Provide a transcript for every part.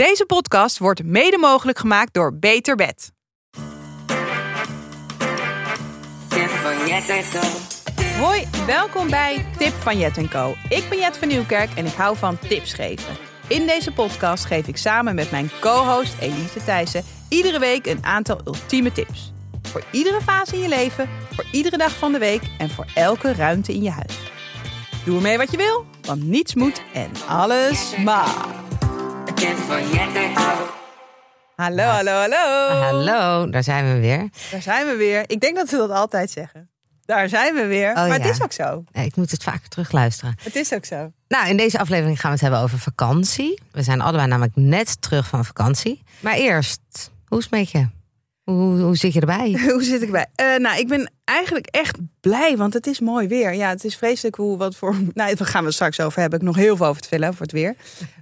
Deze podcast wordt mede mogelijk gemaakt door Beter Bed. Tip van Jet en Co. Hoi, welkom bij Tip van Jet Co. Ik ben Jet van Nieuwkerk en ik hou van tips geven. In deze podcast geef ik samen met mijn co-host Elise Thijssen iedere week een aantal ultieme tips. Voor iedere fase in je leven, voor iedere dag van de week en voor elke ruimte in je huis. Doe ermee wat je wil, want niets moet en alles mag. Van. Hallo, hallo, hallo. Hallo, daar zijn we weer. Daar zijn we weer. Ik denk dat ze dat altijd zeggen. Daar zijn we weer. maar het is ook zo. Eh, Ik moet het vaker terugluisteren. Het is ook zo. Nou, in deze aflevering gaan we het hebben over vakantie. We zijn allebei namelijk net terug van vakantie. Maar eerst, hoe is het met je? Hoe, hoe zit je erbij? Hoe zit ik erbij? Eh, nou, ik ben eigenlijk echt blij, want het is mooi weer. Ja, het is vreselijk hoe wat voor. Nou, daar gaan we het straks over hebben. Ik nog heel veel over te vertellen voor het weer.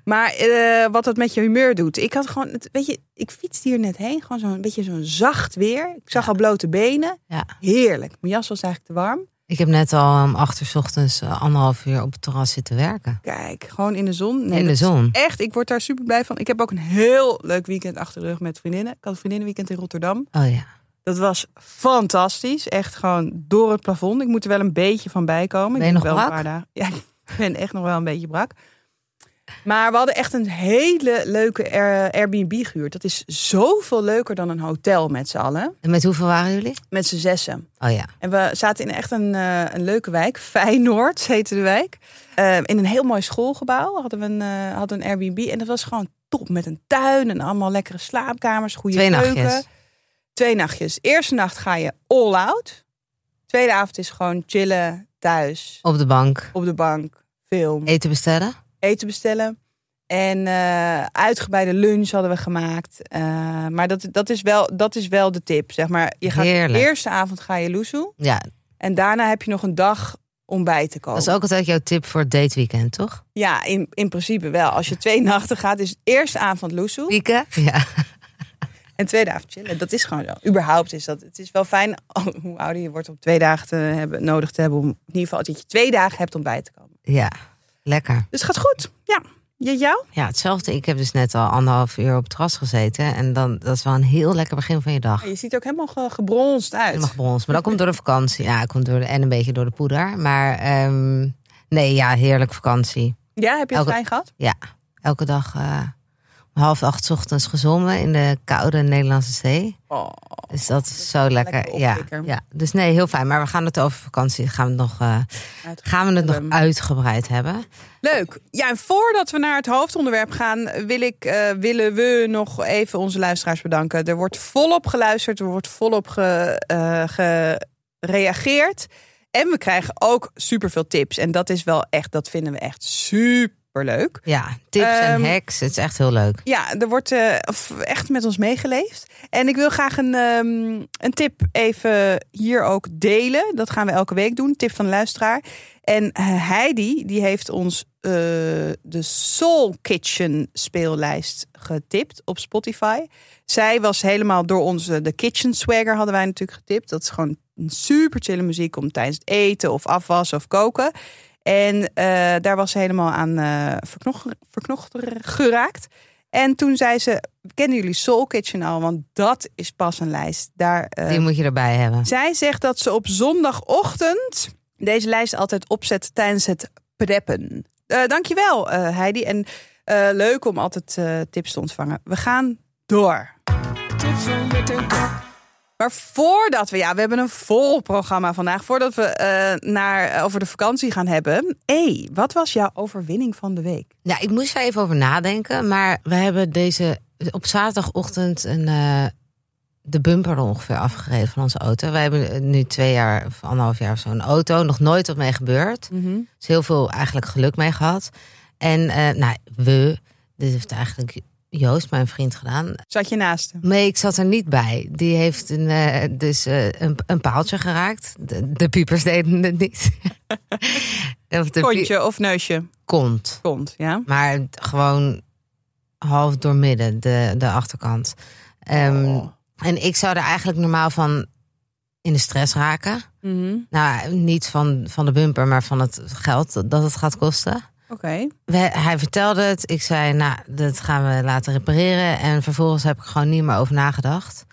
Maar eh, wat het met je humeur doet. Ik had gewoon, het, weet je, ik fietste hier net heen. Gewoon zo'n beetje zo'n zacht weer. Ik zag Ja. al blote benen. Ja. Heerlijk. Mijn jas was eigenlijk te warm. Ik heb net al om acht uur ochtends eh, anderhalf uur op het terras zitten werken. Kijk, gewoon in de zon. Nee, in de zon. Echt, ik word daar super blij van. Ik heb ook een heel leuk weekend achter de rug met vriendinnen. Ik had een vriendinnenweekend in Rotterdam. Oh ja. Dat was fantastisch. Echt gewoon door het plafond. Ik moet er wel een beetje van bijkomen. Ben je Ik nog wel een brak? paar dagen. Ja, ik ben echt nog wel een beetje brak. Maar we hadden echt een hele leuke Air- Airbnb gehuurd. Dat is zoveel leuker dan een hotel met z'n allen. En met hoeveel waren jullie? Met z'n zessen. Oh ja. En we zaten in echt een, eh, een leuke wijk. Feyenoord heette de wijk. Eh, in een heel mooi schoolgebouw hadden we een, eh, hadden een Airbnb. En dat was gewoon top. Met een tuin en allemaal lekkere slaapkamers. Goede Twee keuken. nachtjes. Twee nachtjes. Eerste nacht ga je all out. Tweede avond is gewoon chillen thuis. Op de bank. Op de bank. Film. Eten bestellen? Eten bestellen. En eh, uitgebreide lunch hadden we gemaakt. Eh, maar dat, dat, is wel, dat is wel de tip. Zeg maar. Je gaat de eerste avond ga je loesoe. Ja, En daarna heb je nog een dag om bij te komen. dat is ook altijd jouw tip voor het dateweekend, toch? Ja, in, in principe wel. Als je twee nachten gaat, is eerste avond loesoe. Ja. En tweede avond chillen. Dat is gewoon zo. Überhaupt is dat. Het is wel fijn hoe ouder je wordt om twee dagen te hebben, nodig te hebben. Om in ieder geval dat je twee dagen hebt om bij te komen. Ja, lekker. Dus het gaat goed. Ja. Je, jou? Ja, hetzelfde. Ik heb dus net al anderhalf uur op het terras gezeten. En dan, dat is wel een heel lekker begin van je dag. Je ziet er ook helemaal ge- gebronst uit. Helemaal brons. Maar dat komt door de vakantie. Ja, komt door de, en een beetje door de poeder. Maar ehm, nee, ja, heerlijk vakantie. Ja, heb je het Elke- fijn gehad? Ja, elke dag eh, half acht ochtends gezongen in de koude Nederlandse zee. Oh, Dus dat is zo lekker. Ja, ja, dus nee, heel fijn. Maar we gaan het over vakantie. Gaan we het nog, eh, gaan we het nog uitgebreid hebben? Leuk. Ja, en voordat we naar het hoofdonderwerp gaan, wil ik, eh, willen we nog even onze luisteraars bedanken. Er wordt volop geluisterd, er wordt volop ge, eh, gereageerd. En we krijgen ook superveel tips. En dat is wel echt, dat vinden we echt super leuk. Ja, tips Ehm, en hacks. Het is echt heel leuk. Ja, er wordt eh, echt met ons meegeleefd. En ik wil graag een, ehm, een tip even hier ook delen. Dat gaan we elke week doen. Tip van de luisteraar. En eh, Heidi, die heeft ons eh, de Soul Kitchen speellijst getipt op Spotify. Zij was helemaal door onze de Kitchen Swagger hadden wij natuurlijk getipt. Dat is gewoon een super chille muziek om tijdens het eten of afwassen of koken. En eh, daar was ze helemaal aan eh verknocht, verknocht geraakt. En toen zei ze, kennen jullie Soul Kitchen al? Want dat is pas een lijst. Daar, eh, Die moet je erbij hebben. zij zegt dat ze op zondagochtend deze lijst altijd opzet tijdens het preppen. Eh dankjewel eh Heidi. En eh, leuk om altijd eh, tips te ontvangen. We gaan door. Maar voordat we, ja, we hebben een vol programma vandaag. Voordat we eh, naar, over de vakantie gaan hebben. Hé, wat was jouw overwinning van de week? Ja, ik moest er even over nadenken. Maar we hebben deze op zaterdagochtend een, eh, de bumper er ongeveer afgereden van onze auto. Wij hebben nu twee jaar of anderhalf jaar of zo een auto. Nog nooit wat mee gebeurd. Dus heel veel eigenlijk geluk mee gehad. En eh, nou, we, dit heeft eigenlijk Joost, mijn vriend, gedaan. Zat je naast hem? Nee, ik zat er niet bij. Die heeft een, eh, dus, eh, een, een paaltje geraakt. De, de piepers deden het niet. of de Kontje of neusje? kont. Kont, ja. Maar gewoon half door midden, de, de achterkant. Ehm, Oh. En ik zou er eigenlijk normaal van in de stress raken. Mhm. Nou, niet van, van de bumper, maar van het geld dat het gaat kosten. Oké. Hij vertelde het. Ik zei, nou, dat gaan we laten repareren. En vervolgens heb ik gewoon niet meer over nagedacht.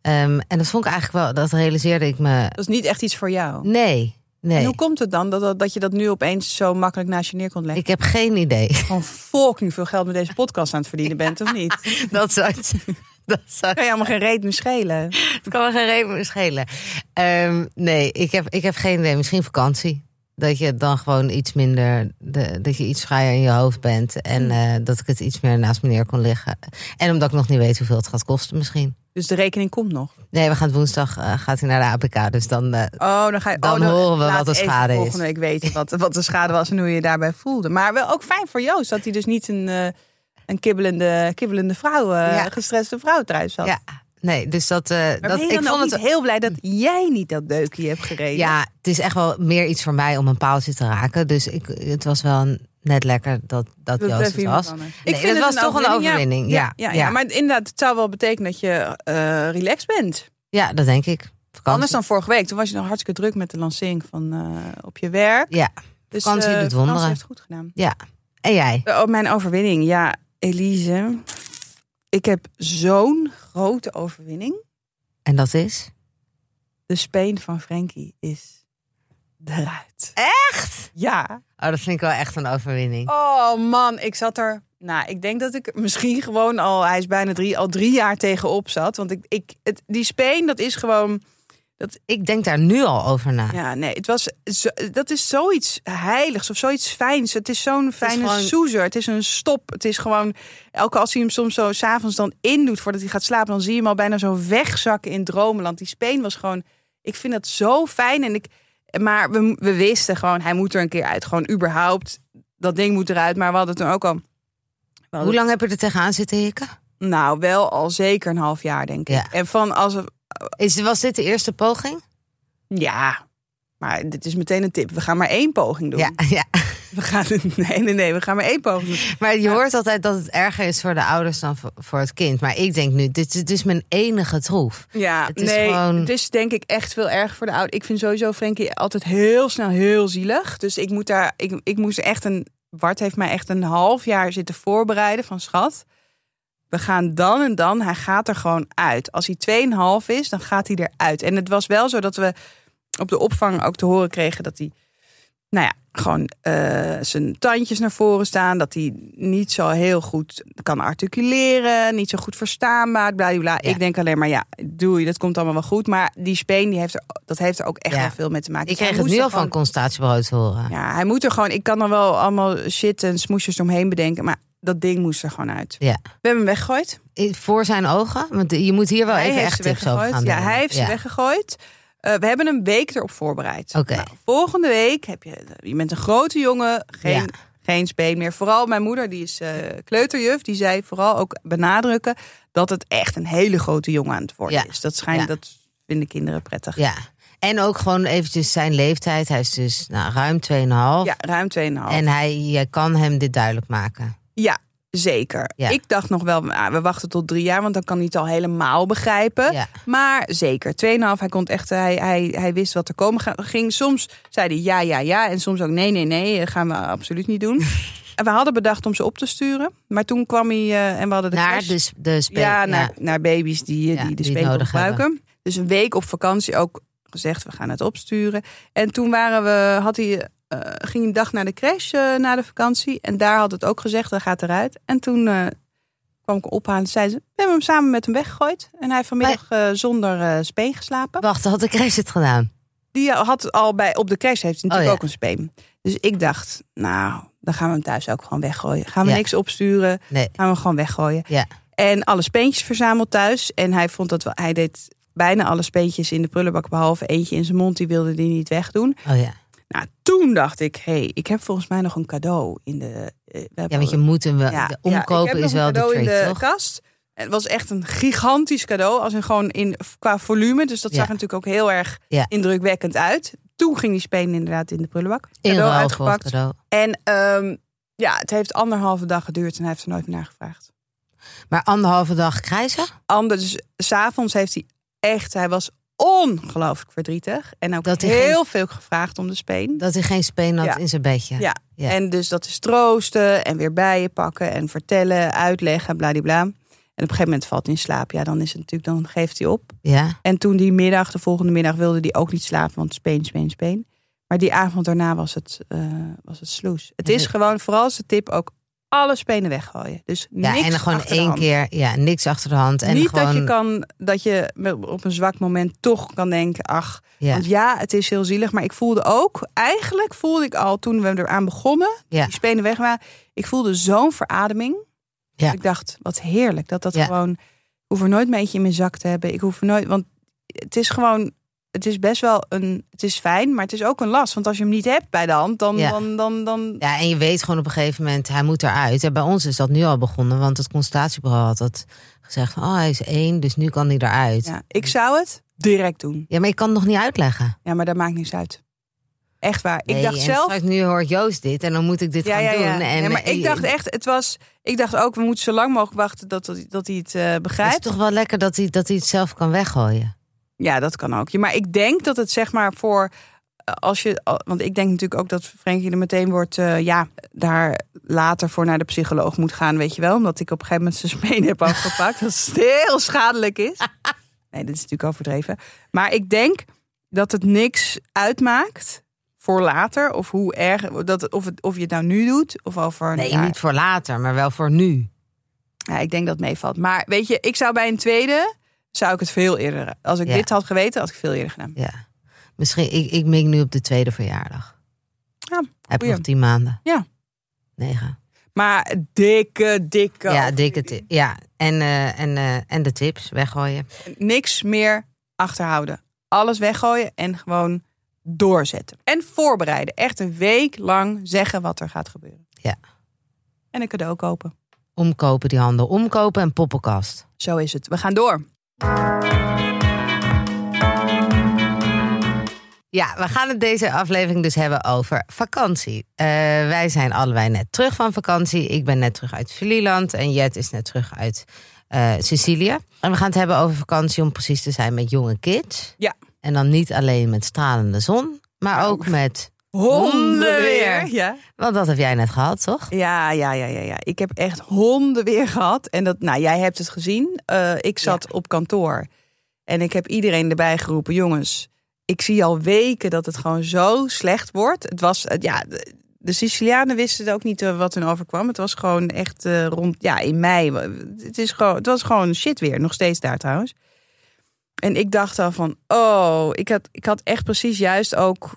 Ehm, en dat vond ik eigenlijk wel, dat realiseerde ik me. Dat is niet echt iets voor jou. Nee, En nee. hoe komt het dan dat, dat, dat je dat nu opeens zo makkelijk naast je neer kon leggen? Ik heb geen idee. Gewoon fucking veel geld met deze podcast aan het verdienen bent, of niet? dat zou het, dat zou Kan je allemaal geen reet meer schelen. Het kan me geen reden meer schelen. Ehm, nee, ik heb, ik heb geen idee. Misschien vakantie. Dat je dan gewoon iets minder, de, dat je iets vrijer in je hoofd bent. En eh, dat ik het iets meer naast me neer kon liggen. En omdat ik nog niet weet hoeveel het gaat kosten misschien. Dus de rekening komt nog. Nee, we gaan woensdag eh, gaat hij naar de APK. Dus dan, eh, Oh, dan ga je. Dan oh, horen we wat de schade is. Volgende week weten wat, wat de schade was en hoe je je daarbij voelde. Maar wel ook fijn voor Joost dat hij dus niet een, een kibbelende, kibbelende vrouw, Ja. gestreste vrouw thuis had. ja, nee, dus dat, eh, dat ik vond het. heel blij dat jij niet dat deukje hebt gereden? Ja, het is echt wel meer iets voor mij om een paaltje te raken. Dus ik, het was wel een- net lekker dat, dat Dat Joost het was. anders. Nee, het was toch een overwinning. Ja, ja, ja. maar inderdaad, het zou wel betekenen dat je eh relaxed bent. Ja, dat denk ik. Vakantie. Anders dan vorige week. Toen was je nog hartstikke druk met de lancering van eh, op je werk. Ja, Dus vakantie eh, doet wonderen. vakantie heeft goed gedaan. ja. En jij? Oh, mijn overwinning. Ja, Elise. Ik heb zo'n grote overwinning. En dat is? De speen van Frankie is eruit. Echt? Ja. Oh, dat vind ik wel echt een overwinning. Oh man, ik zat er. Nou, ik denk dat ik misschien gewoon al. Hij is bijna drie, al drie jaar tegenop zat. Want ik, ik, het, die speen, dat is gewoon. Ik denk daar nu al over na. Ja, nee, het was. Zo, dat is zoiets heiligs of zoiets fijns. Het is zo'n fijne gewoon- soezer. Het is een stop. Het is gewoon. Elke als hij hem soms zo s'avonds dan indoet voordat hij gaat slapen, dan zie je hem al bijna zo wegzakken in dromenland. Die speen was gewoon. Ik vind dat zo fijn. En ik, maar we, we wisten gewoon, hij moet er een keer uit. Gewoon überhaupt. Dat ding moet eruit. Maar we hadden toen ook al. Hoe lang heb je er tegenaan zitten hikken? Nou, wel al zeker een half jaar, denk ik. Ja. En van als. Is, was dit de eerste poging? Ja. Maar dit is meteen een tip. We gaan maar één poging doen. Ja, ja. We gaan, nee, nee, nee, we gaan maar één poging doen. Maar je hoort altijd dat het erger is voor de ouders dan voor- voor het kind. Maar ik denk nu, dit, dit is mijn enige troef. Ja, Het is nee, gewoon- het is denk ik echt veel erg voor de ouders. Ik vind sowieso Frenkie altijd heel snel heel zielig. Dus ik moet daar, ik, ik moest echt een, Bart heeft mij echt een half jaar zitten voorbereiden van schat. We gaan dan en dan, hij gaat er gewoon uit. Als hij 2,5 is, dan gaat hij eruit. En het was wel zo dat we op de opvang ook te horen kregen dat hij, nou ja, gewoon eh, zijn tandjes naar voren staan. Dat hij niet zo heel goed kan articuleren, niet zo goed verstaanbaar. Bladibla. Ja. Ik denk alleen maar, ja, doe je, dat komt allemaal wel goed. Maar die speen, die heeft er, dat heeft er ook echt Ja. wel veel mee te maken. Ik Dus kreeg het nu al van constatiebureau te horen. Ja, hij moet er gewoon, ik kan er wel allemaal shit en smoesjes omheen bedenken. Maar dat ding moest er gewoon uit. Ja. We hebben hem weggegooid. Voor zijn ogen? Want je moet hier wel hij even echt ze tips over weggegooid. gaan Ja, doen. hij heeft ze Ja. weggegooid. Eh, we hebben een week erop voorbereid. Oké. Nou, volgende week heb je, je bent een grote jongen, geen, Ja. geen speen meer. Vooral mijn moeder, die is eh, kleuterjuf, die zei vooral ook benadrukken dat het echt een hele grote jongen aan het worden Ja. is. Dat schijnt, Ja. dat vinden kinderen prettig. Ja. En ook gewoon eventjes zijn leeftijd. Hij is dus nou, ruim 2,5. Ja, ruim 2,5. En hij, je kan hem dit duidelijk maken. Ja, zeker. Ja. Ik dacht nog wel, ah, we wachten tot drie jaar, want dan kan hij het al helemaal begrijpen. Ja. Maar zeker, 2,5, hij, kon echt, hij, hij, hij wist wat er komen ging. Soms zei hij ja, ja, ja. En soms ook nee, nee, nee, dat gaan we absoluut niet doen. en we hadden bedacht om ze op te sturen. Maar toen kwam hij eh, en we hadden de Naar crash. de, de ja, naar, naar baby's die, eh, Ja, die de nodig gebruiken. Dus een week op vakantie ook gezegd, we gaan het opsturen. En toen waren we, had hij, eh, ging een dag naar de crash eh, na de vakantie. En daar had het ook gezegd, hij gaat eruit. En toen eh, kwam ik ophalen, zei ze, we hebben hem samen met hem weggegooid. En hij heeft vanmiddag zonder speen geslapen. Wacht, had de crash het gedaan? Die had al bij, op de crash heeft hij natuurlijk Oh, ja. ook een speen. Dus ik dacht, nou, dan gaan we hem thuis ook gewoon weggooien. Gaan we Ja. niks opsturen, Nee. gaan we hem gewoon weggooien. Ja. En alle speentjes verzameld thuis. En hij vond dat wel, hij deed bijna alle speentjes in de prullenbak, behalve eentje in zijn mond, die wilde die niet wegdoen. Oh ja. Nou, toen dacht ik, hé, hey, ik heb volgens mij nog een cadeau in de. eh, we Ja, want je moet hem wel. ja, de omkopen is wel de trick, in de toch? kast. Het was echt een gigantisch cadeau, als in gewoon in qua volume. Dus dat Ja. zag natuurlijk ook heel erg indrukwekkend uit. Toen ging die speen inderdaad in de prullenbak. In Cadeau uitgepakt. cadeau. En ehm, ja, het heeft anderhalve dag geduurd en hij heeft er nooit meer naar gevraagd. Maar anderhalve dag krijzen? Anders, dus s'avonds heeft hij echt, hij was ongelooflijk verdrietig. En ook Dat heel veel gevraagd om de speen. Dat hij geen speen had Ja. in zijn bedje. Ja. Ja. En dus dat is troosten en weer bij je pakken en vertellen, uitleggen, bladibla. En op een gegeven moment valt hij in slaap. Ja, dan is het natuurlijk, dan geeft hij op. Ja. En toen die middag, de volgende middag, wilde hij ook niet slapen, want speen, speen, speen. Maar die avond daarna was het, eh, was het sloes. Het is gewoon, vooral de tip ook, alle spenen weggooien. Dus Ja, niks en dan gewoon één hand. keer, ja, niks achter de hand. En niet gewoon, dat je kan, dat je op een zwak moment toch kan denken, ach, ja, want ja, het is heel zielig. Maar ik voelde ook, eigenlijk voelde ik al toen we eraan begonnen, Ja. die spenen weg waren, ik voelde zo'n verademing. Ja. Ik dacht, wat heerlijk dat dat Ja. gewoon, ik hoef er nooit een beetje in mijn zak te hebben. Ik hoef er nooit, want het is gewoon, het is best wel een, het is fijn, maar het is ook een last. Want als je hem niet hebt bij de hand, dan, Ja. dan, dan, dan, ja, en je weet gewoon op een gegeven moment, hij moet eruit. En bij ons is dat nu al begonnen, want het consultatiebureau had dat gezegd van, oh, hij is één, dus nu kan hij eruit. Ja, ja, ik zou het direct doen. maar ik kan het nog niet uitleggen. Ja, maar dat maakt niks uit. Echt waar. Ik dacht zelf, nu hoort Joost dit en dan moet ik dit Ja, gaan ja, ja. doen. En, Nee, maar ik dacht echt, het was. Ik dacht ook, we moeten zo lang mogelijk wachten dat, dat, dat hij het eh, Het is begrijpt. toch wel lekker dat hij, dat hij het zelf kan weggooien. Ja, dat kan ook. Maar ik denk dat het zeg maar voor. eh, Als je, al- want ik denk natuurlijk ook dat Frenkie er meteen wordt, eh, ja, daar later voor naar de psycholoog moet gaan, weet je wel. Omdat ik op een gegeven moment zijn speen heb afgepakt. dat het heel schadelijk is. Nee, dit is natuurlijk overdreven. Maar ik denk dat het niks uitmaakt voor later. Of hoe erg, dat, of, het, of je het nou nu doet, of over Nee, niet voor later, maar wel voor nu. Ja, ik denk dat het meevalt. Maar weet je, ik zou bij een tweede, zou ik het veel eerder... Als ik Ja. dit had geweten, had ik veel eerder gedaan. Ja. Misschien, ik, ik mik nu op de tweede verjaardag. Ja, Heb goeie. nog tien maanden. Ja. Negen. Maar dikke, dikke... Ja, dikke ti- Ja, en, eh, en, eh, en de tips weggooien. Niks meer achterhouden. Alles weggooien en gewoon doorzetten. En voorbereiden. Echt een week lang zeggen wat er gaat gebeuren. Ja. En een cadeau kopen. Omkopen die handel. Omkopen en poppenkast. Zo is het. We gaan door. Ja, we gaan het deze aflevering dus hebben over vakantie. Eh, wij zijn allebei net terug van vakantie. Ik ben net terug uit Vlieland en Jet is net terug uit eh, Sicilië. En we gaan het hebben over vakantie om precies te zijn met jonge kids. Ja. En dan niet alleen met stralende zon, maar ook met... Hondenweer. Ja. Want dat heb jij net gehad, toch? Ja, ja, ja, ja, ja. Ik heb echt honden weer gehad. En dat, nou, jij hebt het gezien. Eh, ik zat op kantoor. En ik heb iedereen erbij geroepen. Jongens, ik zie al weken dat het gewoon zo slecht wordt. Het was, het- ja, de, de Sicilianen wisten ook niet eh, wat hun overkwam. Het was gewoon echt eh, rond, ja, in mei. Het, is gewoon, het was gewoon shit weer. Nog steeds daar trouwens. En ik dacht al van, oh, ik had, ik had echt precies juist ook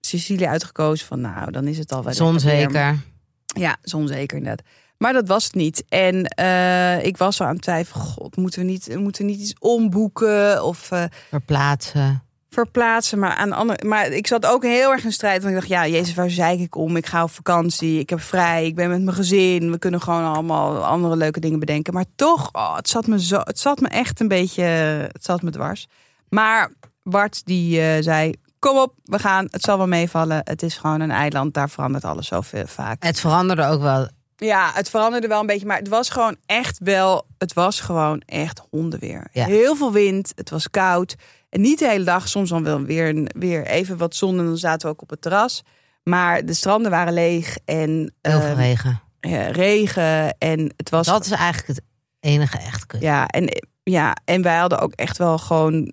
Sicilië uitgekozen. Van nou, dan is het al wel Zon lekker weer. zeker. Ja, zonzeker inderdaad. Maar dat was het niet. En eh, ik was zo aan het twijfelen. God, moeten we niet, moeten we niet iets omboeken of eh, Verplaatsen. verplaatsen? Maar, aan de andere, maar ik zat ook heel erg in strijd. Want ik dacht, ja, Jezus, waar zeik ik om? Ik ga op vakantie. Ik heb vrij. Ik ben met mijn gezin. We kunnen gewoon allemaal andere leuke dingen bedenken. Maar toch, oh, het, zat me zo, het zat me echt een beetje... Het zat me dwars. Maar Bart, die eh, zei... Kom op, we gaan. Het zal wel meevallen. Het is gewoon een eiland. Daar verandert alles zo veel vaak. Het veranderde ook wel. Ja, het veranderde wel een beetje, maar het was gewoon echt wel, het was gewoon echt hondenweer. Ja. Heel veel wind, het was koud. En niet de hele dag, soms dan wel weer, weer even wat zon en dan zaten we ook op het terras. Maar de stranden waren leeg en Heel veel regen. ja, regen en het was... Dat is eigenlijk het enige echt kut. Ja en, ja, en wij hadden ook echt wel gewoon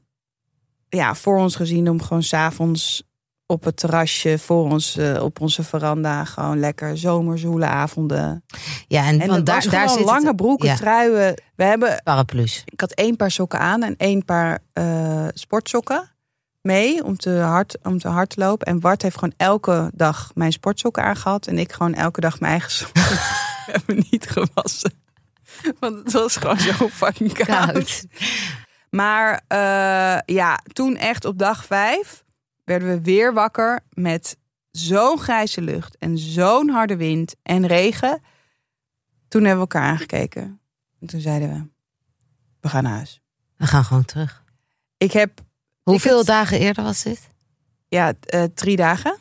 ja, voor ons gezien om gewoon s'avonds op het terrasje voor ons, eh, op onze veranda, gewoon lekker zomerzoele avonden. Ja, en, En want daar, daar zit lange het, broeken, ja. truien. We hebben, paraplu's. ik had één paar sokken aan en één paar eh, sportsokken mee om te, hard, om te hard te lopen. En Bart heeft gewoon elke dag mijn sportsokken aangehad. En ik gewoon elke dag mijn eigen sokken. Hebben niet gewassen. Want het was gewoon zo fucking koud. Koud. Maar eh, ja, toen echt op dag vijf werden we weer wakker met zo'n grijze lucht en zo'n harde wind en regen. Toen hebben we elkaar aangekeken. En toen zeiden we, we gaan naar huis. We gaan gewoon terug. Ik heb Hoeveel dagen eerder was dit? ja, eh, drie dagen.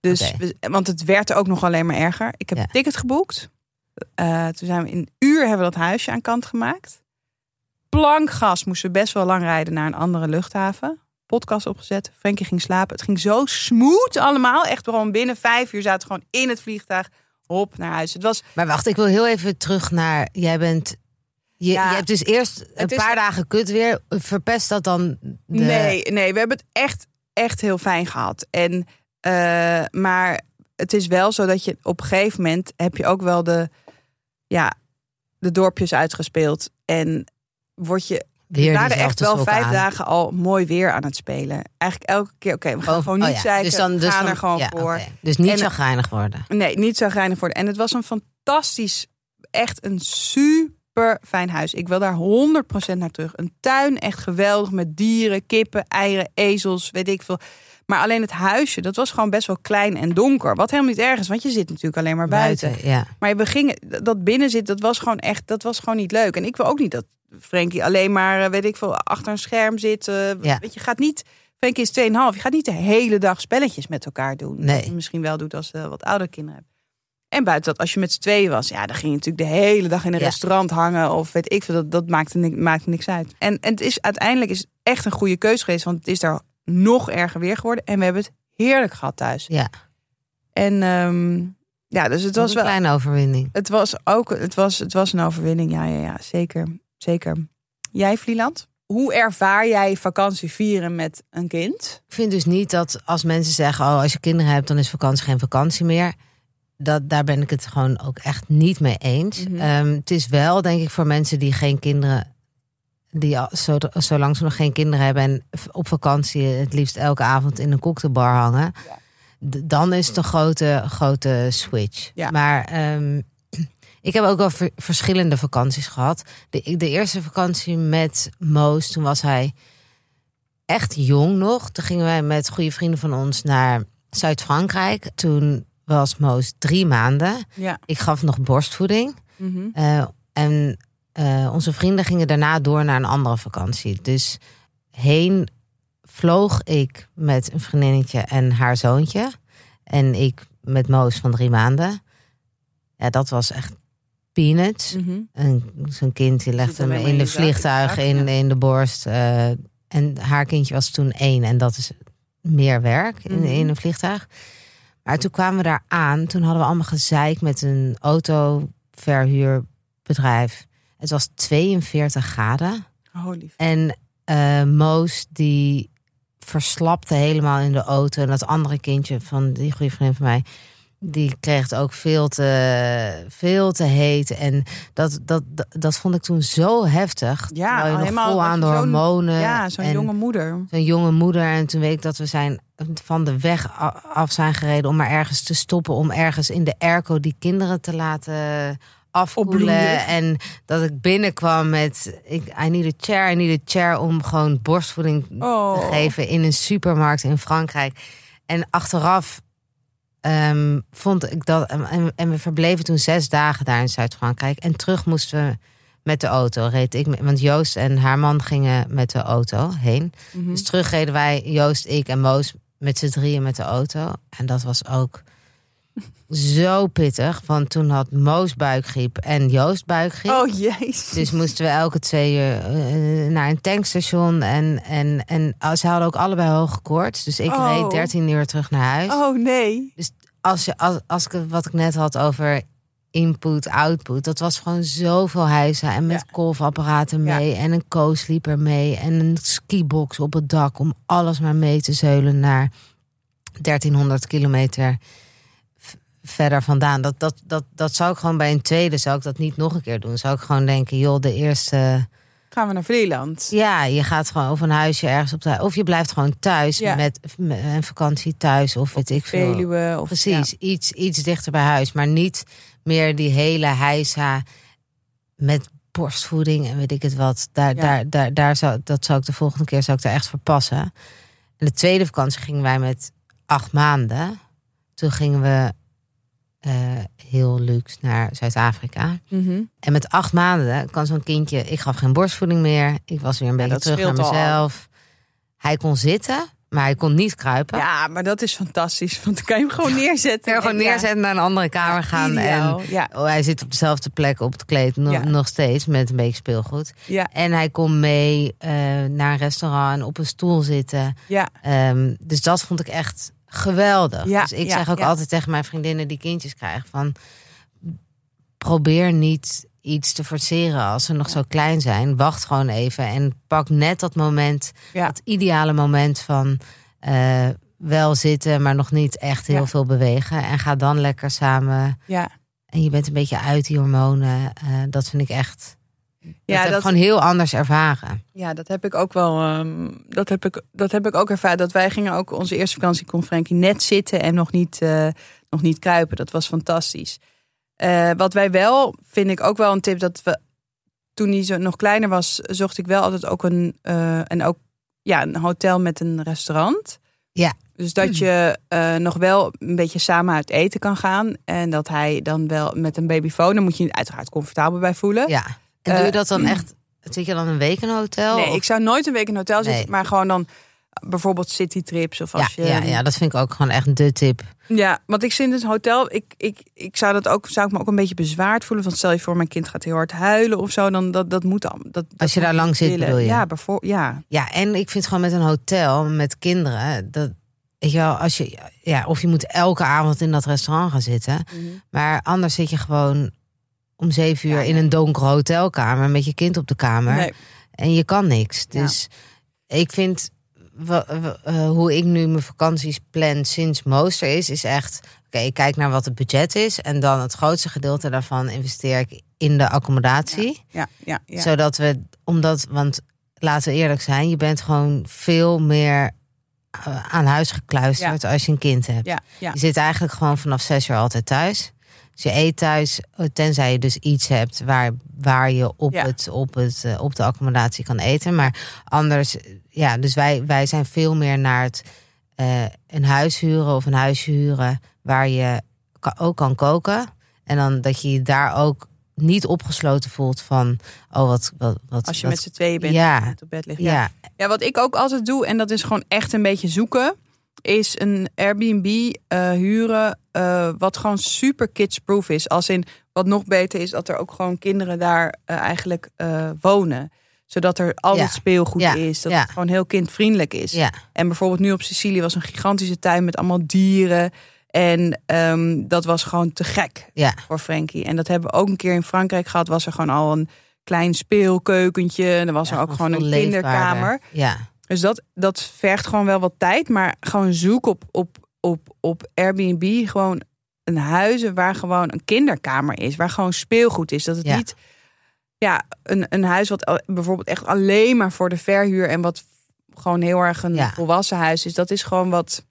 Dus, we- want het werd ook nog alleen maar erger. Ik heb Ja. een ticket geboekt. Eh, toen zijn we in een uur hebben we dat huisje aan kant gemaakt. Plankgas moesten we best wel lang rijden naar een andere luchthaven. Podcast opgezet. Frenkie ging slapen. Het ging zo smooth allemaal. Echt gewoon binnen vijf uur zaten we gewoon in het vliegtuig. Hop, naar huis. Het was Maar wacht, ik wil heel even terug naar. Jij bent. Je, Ja. je hebt dus eerst een is- paar dagen kut weer. Verpest dat dan? De... Nee, nee, we hebben het echt, echt heel fijn gehad. En, eh, maar het is wel zo dat je op een gegeven moment heb je ook wel de, ja, de dorpjes uitgespeeld. En word je, Weer we waren echt wel vijf aan. dagen al mooi weer aan het spelen. Eigenlijk elke keer, oké, we gaan Oh, gewoon oh niet ja. zeiken, Dus dan, dus we gaan dan- er gewoon ja, voor. Dus niet En- zo geinig worden. Nee, niet zo geinig worden. En het was een fantastisch, echt een super fijn huis. Ik wil daar 100% naar terug. Een tuin, echt geweldig, met dieren, kippen, eieren, ezels, weet ik veel. Maar alleen het huisje, dat was gewoon best wel klein en donker. Wat helemaal niet erg is, want je zit natuurlijk alleen maar buiten. ja. Maar we gingen, dat binnen zit, dat was gewoon echt, dat was gewoon niet leuk. En ik wil ook niet dat Frenkie alleen maar, eh, weet ik veel, achter een scherm zit. eh, Ja. Weet je, gaat niet, Frenkie is 2,5. Je gaat niet de hele dag spelletjes met elkaar doen. Nee. Je misschien wel doet als je wat oudere kinderen hebt. En buiten dat, als je met z'n tweeën was, ja, dan ging je natuurlijk de hele dag in een Ja. restaurant hangen. Of weet ik veel, dat, dat maakte, maakte niks uit. En, en het is uiteindelijk is echt een goede keuze geweest, want het is daar nog erger weer geworden. En we hebben het heerlijk gehad thuis. Ja. En ehm, ja, dus het was wel een kleine overwinning. het was ook het was, het was een overwinning. Ja, ja, ja, zeker. zeker. Jij, Vlieland? Hoe ervaar jij vakantie vieren met een kind? Ik vind dus niet dat als mensen zeggen: Oh, als je kinderen hebt, dan is vakantie geen vakantie meer. Dat, daar ben ik het gewoon ook echt niet mee eens. Mhm. Ehm, het is wel, denk ik, voor mensen die geen kinderen. Die zolang ze nog geen kinderen hebben en op vakantie het liefst elke avond in een cocktailbar hangen. Ja. Dan is het een grote, grote switch. Ja. Maar ehm, ik heb ook wel ver- verschillende vakanties gehad. De, de eerste vakantie met Moos, toen was hij echt jong nog. Toen gingen wij met goede vrienden van ons naar Zuid-Frankrijk. Toen was Moos drie maanden. Ja. Ik gaf nog borstvoeding. Mhm. Eh, en eh, onze vrienden gingen daarna door naar een andere vakantie. Dus heen vloog ik met een vriendinnetje en haar zoontje. En ik met Moos van drie maanden. Ja, dat was echt peanuts. Mhm. En zo'n kind die legde me in de vliegtuig, in, ja. in de borst. eh, en haar kindje was toen één. En dat is meer werk in, Mhm. in een vliegtuig. Maar toen kwamen we daar aan. Toen hadden we allemaal gezeik met een autoverhuurbedrijf. Het was 42 graden. Holy En eh, Moos die verslapte helemaal in de auto. En dat andere kindje van die goede vriendin van mij... die kreeg het ook veel te, veel te heet. En dat, dat, dat, dat vond ik toen zo heftig. Ja, je helemaal vol aan de hormonen. Ja, zo'n jonge moeder. Zo'n jonge moeder. En toen weet ik dat we zijn van de weg af zijn gereden... om maar ergens te stoppen. Om ergens in de airco die kinderen te laten afkoelen. En dat ik binnenkwam met... Ik, I need a chair, I need a chair... om gewoon borstvoeding Oh. te geven in een supermarkt in Frankrijk. En achteraf ehm, vond ik dat. En, en we verbleven toen zes dagen daar in Zuid-Frankrijk. En terug moesten we met de auto. Reed ik, want Joost en haar man gingen met de auto heen. Mhm. Dus terug reden wij, Joost, ik en Moos, met z'n drieën met de auto. En dat was ook zo pittig. Want toen had Moos buikgriep en Joost buikgriep. Oh jezus. Dus moesten we elke twee uur eh, naar een tankstation. En, en, en ah, ze hadden ook allebei hoge koorts. Dus ik Oh. reed 13 uur terug naar huis. Oh nee. Als je, als, als ik wat ik net had over input, output. Dat was gewoon zoveel huizen. En met Ja. kolfapparaten mee. En een co-sleeper mee. En een skibox op het dak. Om alles maar mee te zeulen naar 1300 kilometer verder vandaan. Dat, dat, dat, dat zou ik gewoon bij een tweede, zou ik dat niet nog een keer doen. Zou ik gewoon denken, joh, de eerste... Gaan we naar Vlieland? Ja, je gaat gewoon of een huisje ergens op de... Of je blijft gewoon thuis Ja. met, met een vakantie thuis. Of weet ik veel. Veluwe of Precies, iets, iets dichter bij huis. Maar niet meer die hele heisa met borstvoeding en weet ik het wat. Daar, Ja. daar, daar, daar zou, dat zou ik de volgende keer zou ik daar echt voor passen. En de tweede vakantie gingen wij met acht maanden. Toen gingen we eh, heel luxe naar Zuid-Afrika. Ja. Mhm. En met acht maanden kan zo'n kindje... Ik gaf geen borstvoeding meer. Ik was weer een beetje terug naar al. mezelf. Hij kon zitten, Maar hij kon niet kruipen. Ja, maar dat is fantastisch. Want dan kan je hem gewoon neerzetten. Je gewoon Ja. neerzetten naar een andere kamer gaan. Ideaal. En Ja, oh, hij zit op dezelfde plek op het kleed nog, Ja. nog steeds met een beetje speelgoed. ja, En hij kon mee eh, naar een restaurant en op een stoel zitten. ja. Ehm, dus dat vond ik echt geweldig. Ja, dus ik ja, zeg ook ja. altijd tegen mijn vriendinnen die kindjes krijgen van probeer niet iets te forceren als ze nog zo klein zijn. Wacht gewoon even en pak net dat moment, dat ideale moment van eh, wel zitten, maar nog niet echt heel veel bewegen. En ga dan lekker samen. ja. En je bent een beetje uit die hormonen. Eh, dat vind ik echt. Ja, dat heb ik dat- gewoon heel anders ervaren. Ja, dat heb ik ook wel. ehm, dat, heb ik, dat heb ik ook ervaren. Dat wij gingen ook onze eerste vakantie kon Frankie net zitten en nog niet, eh, nog niet kruipen. Dat was fantastisch. Eh, wat wij wel, vind ik ook wel een tip, dat we toen hij zo nog kleiner was, zocht ik wel altijd ook een, eh, en ook, ja, een hotel met een restaurant. Ja. Dus dat je nog wel een beetje samen uit eten kan gaan. En dat hij dan wel met een babyfoon, dan moet je je uiteraard comfortabel bij voelen. Ja. En doe je Eh, dat dan echt? Zit je dan een week in een hotel? Nee, Of- ik zou nooit een week in een hotel zitten, Nee. maar gewoon dan bijvoorbeeld citytrips of als ja, je. ja, ja, dat vind ik ook gewoon echt de tip. Ja, want ik vind het hotel, ik, ik, ik zou dat ook, zou ik me ook een beetje bezwaard voelen. Van stel je voor, mijn kind gaat heel hard huilen of zo, dan dat, dat moet dan. Dat, dat Als je daar lang zit, willen. bedoel je? Ja, bijvoor, ja. Ja, en ik vind gewoon met een hotel met kinderen dat weet je wel, als je ja, of je moet elke avond in dat restaurant gaan zitten, maar anders zit je gewoon om zeven uur Ja, in een donkere hotelkamer met je kind op de kamer Nee. en je kan niks. Ja. Dus ik vind eh, hoe ik nu mijn vakanties plan sinds Mooster is, is echt oké. ik kijk naar wat het budget is en dan het grootste gedeelte daarvan investeer ik in de accommodatie Ja, ja, ja. zodat we, omdat, want laten we eerlijk zijn, je bent gewoon veel meer eh, aan huis gekluisterd als je een kind hebt. Je zit eigenlijk gewoon vanaf zes uur altijd thuis. Dus je eet thuis, eh, tenzij je dus iets hebt waar, waar je op, Ja. het, op, het, eh, op de accommodatie kan eten. Maar anders, ja, dus wij, wij zijn veel meer naar het eh, een huis huren of een huisje huren waar je ook kan koken. En dan dat je je daar ook niet opgesloten voelt van, oh wat, wat, wat Als je wat- met z'n tweeën bent Ja. op bed ligt. Ja. ja, Ja, wat ik ook altijd doe, en dat is gewoon echt een beetje zoeken, is een Airbnb huren eh, wat gewoon super kidsproof is. Als in wat nog beter is dat er ook gewoon kinderen daar eh, eigenlijk eh, wonen. Zodat er altijd Ja. speelgoed Ja. is. Dat Ja. het gewoon heel kindvriendelijk is. En bijvoorbeeld nu op Sicilië was een gigantische tuin met allemaal dieren. En ehm, dat was gewoon te gek voor Frankie. En dat hebben we ook een keer in Frankrijk gehad. Was er gewoon al een klein speelkeukentje. En er was er ook gewoon een leefbaarder. kinderkamer. Ja, Dus dat, dat vergt gewoon wel wat tijd. Maar gewoon zoek op, op, op, op Airbnb gewoon een huizen waar gewoon een kinderkamer is. Waar gewoon speelgoed is. Dat het Ja. niet ja, een, een huis wat bijvoorbeeld echt alleen maar voor de verhuur. En wat gewoon heel erg een Ja. volwassen huis is. Dat is gewoon wat...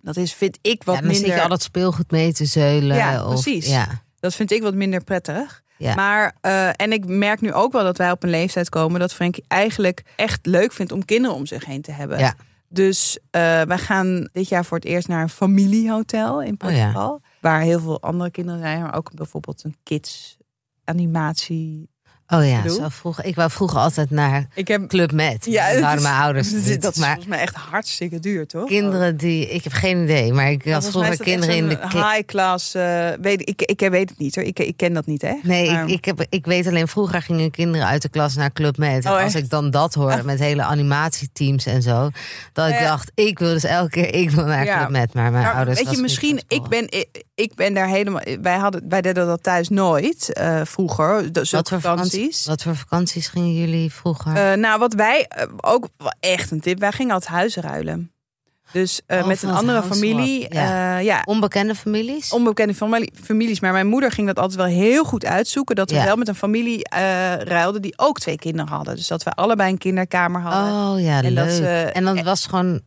Dat is, vind ik, wat ja minder... zit je al dat speelgoed mee te zeulen. Ja, of, precies. Ja, Dat vind ik wat minder prettig. Ja. Maar, eh, en ik merk nu ook wel dat wij op een leeftijd komen dat Frankie eigenlijk echt leuk vindt om kinderen om zich heen te hebben. Ja. Dus eh, wij gaan dit jaar voor het eerst naar een familiehotel in Oh ja. Portugal. Waar heel veel andere kinderen zijn, maar ook bijvoorbeeld een kids animatie. Oh ja, zo. Ik wou vroeger altijd naar Ik heb Club Med. Ja, dat waren mijn ouders dat is- niet. dat is maar volgens mij echt hartstikke duur, toch? kinderen die... Ik heb geen idee, maar ik had is vroeger kinderen in de... high class. eh, weet, ik, ik, weet het niet hoor. Ik, ik ken dat niet hè. Nee, Maar- ik, ik, heb, ik weet alleen vroeger gingen kinderen uit de klas naar Club Med. En Oh, als ik dan dat hoorde met hele animatieteams en zo, dat ik Ja. dacht, ik wil dus elke keer, ik wil naar Ja. Club Med. Maar mijn ouders weet je, was misschien, ik ben, ik, ik ben daar helemaal. Wij, hadden, wij deden dat thuis nooit eh, vroeger. Dus Wat voor. Vakanties, wat voor vakanties gingen jullie vroeger? Eh, nou, wat wij eh, ook echt een tip. Wij gingen altijd huizen ruilen. Dus eh, Oh, met een andere familie. ja. ja, Onbekende families? onbekende familie, families. Maar mijn moeder ging dat altijd wel heel goed uitzoeken. Dat we Ja. wel met een familie ruilden die ook twee kinderen hadden. Dus dat we allebei een kinderkamer hadden. oh ja, En leuk. dat ze- en dan was gewoon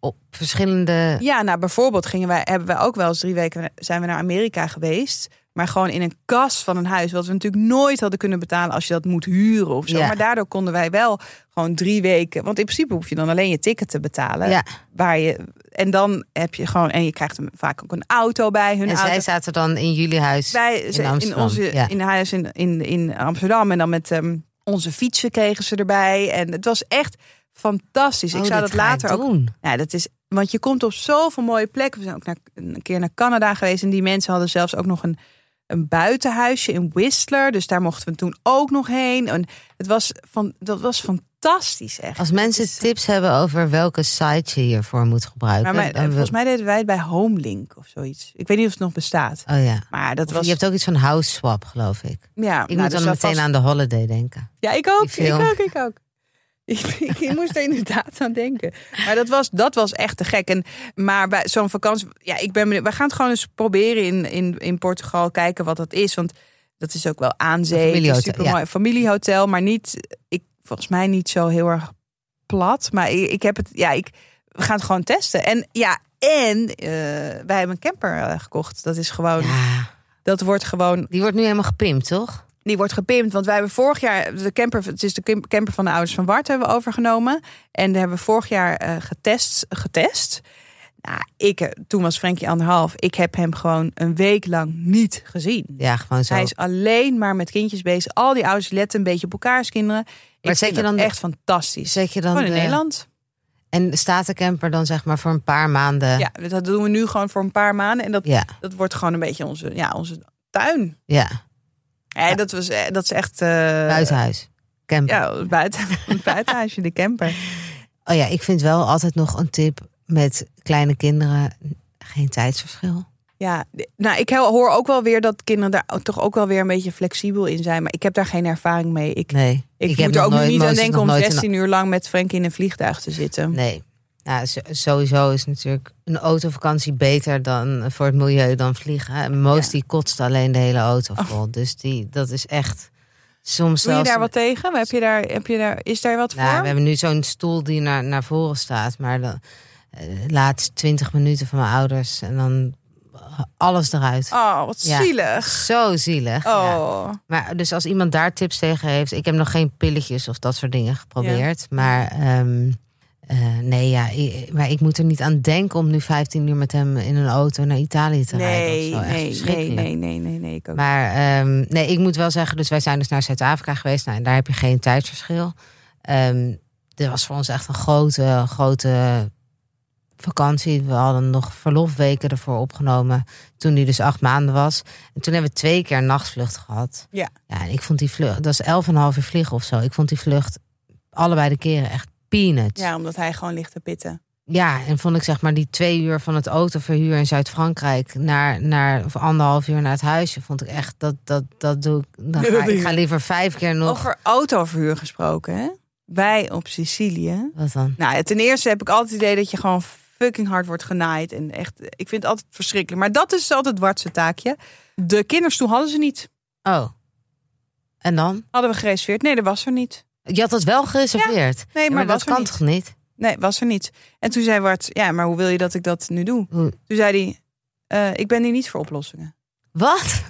op verschillende... Ja, nou bijvoorbeeld gingen wij, hebben wij ook wel eens drie weken zijn we naar Amerika geweest. Maar gewoon in een kas van een huis. Wat we natuurlijk nooit hadden kunnen betalen als je dat moet huren of zo. Ja. Maar daardoor konden wij wel gewoon drie weken. Want in principe hoef je dan alleen je ticket te betalen. Ja, Waar je, en dan heb je gewoon. En je krijgt hem vaak ook een auto bij hun en auto. zij zaten dan in jullie huis wij in in, onze ja. in huis in, in, in Amsterdam. En dan met ehm, onze fietsen kregen ze erbij. En het was echt fantastisch. ik Oh, zou dat later ook doen. Ja, dat is, want je komt op zoveel mooie plekken. We zijn ook naar, een keer naar Canada geweest. En die mensen hadden zelfs ook nog een, een buitenhuisje in Whistler. Dus daar mochten we toen ook nog heen. En het was, van, dat was fantastisch echt. Als mensen Het is- tips hebben over welke site je hiervoor moet gebruiken. maar dan volgens mij deden wij het bij Homelink of zoiets. Ik weet niet of het nog bestaat. Oh ja. Maar dat Of was... Je hebt ook iets van House Swap, geloof ik. ja, Ik nou, moet dus dan meteen aan de holiday denken. Ja, ik ook. Ik ook, ik ook. Ik, ik, moest er inderdaad aan denken. Maar dat was, dat was echt te gek. En, maar bij zo'n vakantie... Ja, ik ben benieuwd. We gaan het gewoon eens proberen in, in, in Portugal. Kijken wat dat is. Want dat is ook wel aan zee. Familiehotel, supermooi. Familiehotel. Maar niet... Ik, volgens mij niet zo heel erg plat. Maar ik, ik heb het... Ja, ik, we gaan het gewoon testen. En ja, en eh, wij hebben een camper eh, gekocht. Dat is gewoon... Ja, Dat wordt gewoon die wordt nu helemaal gepimpt, toch? Die wordt gepimpt. Want wij hebben vorig jaar de camper, het is de cam- camper van de ouders van Wart hebben we overgenomen. En die hebben we vorig jaar eh, getest. getest. Nou, ik, eh, toen was Frenkie anderhalf. Ik heb hem gewoon een week lang niet gezien. Ja, gewoon zo. Hij is alleen maar met kindjes bezig. Al die ouders letten een beetje op elkaar als kinderen. Maar ik vind je dan de- echt fantastisch. Zet je dan Gewoon in de- Nederland. En staat de camper dan zeg maar voor een paar maanden? Ja, dat doen we nu gewoon voor een paar maanden. En dat, Ja, dat wordt gewoon een beetje onze, ja, onze tuin. ja. Ja, Dat, was, eh, dat is echt... eh, buitenhuis. Camper. Ja, buiten, buitenhuisje, de camper. Oh ja, ik vind wel altijd nog een tip met kleine kinderen. Geen tijdsverschil. Ja, nou, ik hoor ook wel weer dat kinderen daar toch ook wel weer een beetje flexibel in zijn. Maar ik heb daar geen ervaring mee. Ik, Nee. ik, moet er ook nooit- niet aan denken om nooit een- 16 uur lang met Frank in een vliegtuig te zitten. Nee. Nou, sowieso is natuurlijk een autovakantie beter dan voor het milieu dan vliegen. En Moos Ja. Oh. die kotst alleen de hele auto vol. Dus die, dat is echt soms Doe je daar wat tegen? Heb je daar, heb je daar, is daar wat Nou, voor? we hebben nu zo'n stoel die naar, naar voren staat. Maar de eh, laatste 20 minuten van mijn ouders. En dan alles eruit. Oh, wat Ja. zielig. Zo zielig. ja. Oh. Maar dus als iemand daar tips tegen heeft, ik heb nog geen pilletjes of dat soort dingen geprobeerd. Maar ehm, eh, nee, ja, maar ik moet er niet aan denken om nu 15 uur met hem in een auto naar Italië te rijden. Nee, nee, nee, nee, nee, nee, nee. Ik ook. Maar ehm, nee, ik moet wel zeggen, dus wij zijn dus naar Zuid-Afrika geweest. Nou, en daar heb je geen tijdsverschil. Ehm dit was voor ons echt een grote, grote vakantie. We hadden nog verlofweken ervoor opgenomen. Toen die dus acht maanden was. En toen hebben we twee keer een nachtvlucht gehad. Ja. Ja, en ik vond die vlucht, dat is elf en een half uur vliegen of zo. Ik vond die vlucht allebei de keren echt peanuts. Ja, omdat hij gewoon ligt te pitten. Ja, en vond ik zeg maar die twee uur van het autoverhuur in Zuid-Frankrijk naar, naar of anderhalf uur naar het huisje, vond ik echt dat dat dat doe ik. Dan ga, ik ga liever vijf keer nog. Over autoverhuur gesproken, hè? Wij op Sicilië. Wat dan? Nou, ten eerste heb ik altijd het idee dat je gewoon fucking hard wordt genaaid. En echt, ik vind het altijd verschrikkelijk. Maar dat is altijd het Wartse taakje. De kinderstoel hadden ze niet. Oh. En dan? Hadden we gereserveerd. Nee, dat was er niet. Je had dat wel gereserveerd. Nee, Ja, maar, dat kan niet. toch niet? Nee, was er niet. En toen zei Wart, ja, maar hoe wil je dat ik dat nu doe? Hoe- Toen zei hij, eh, ik ben hier niet voor oplossingen. Wat?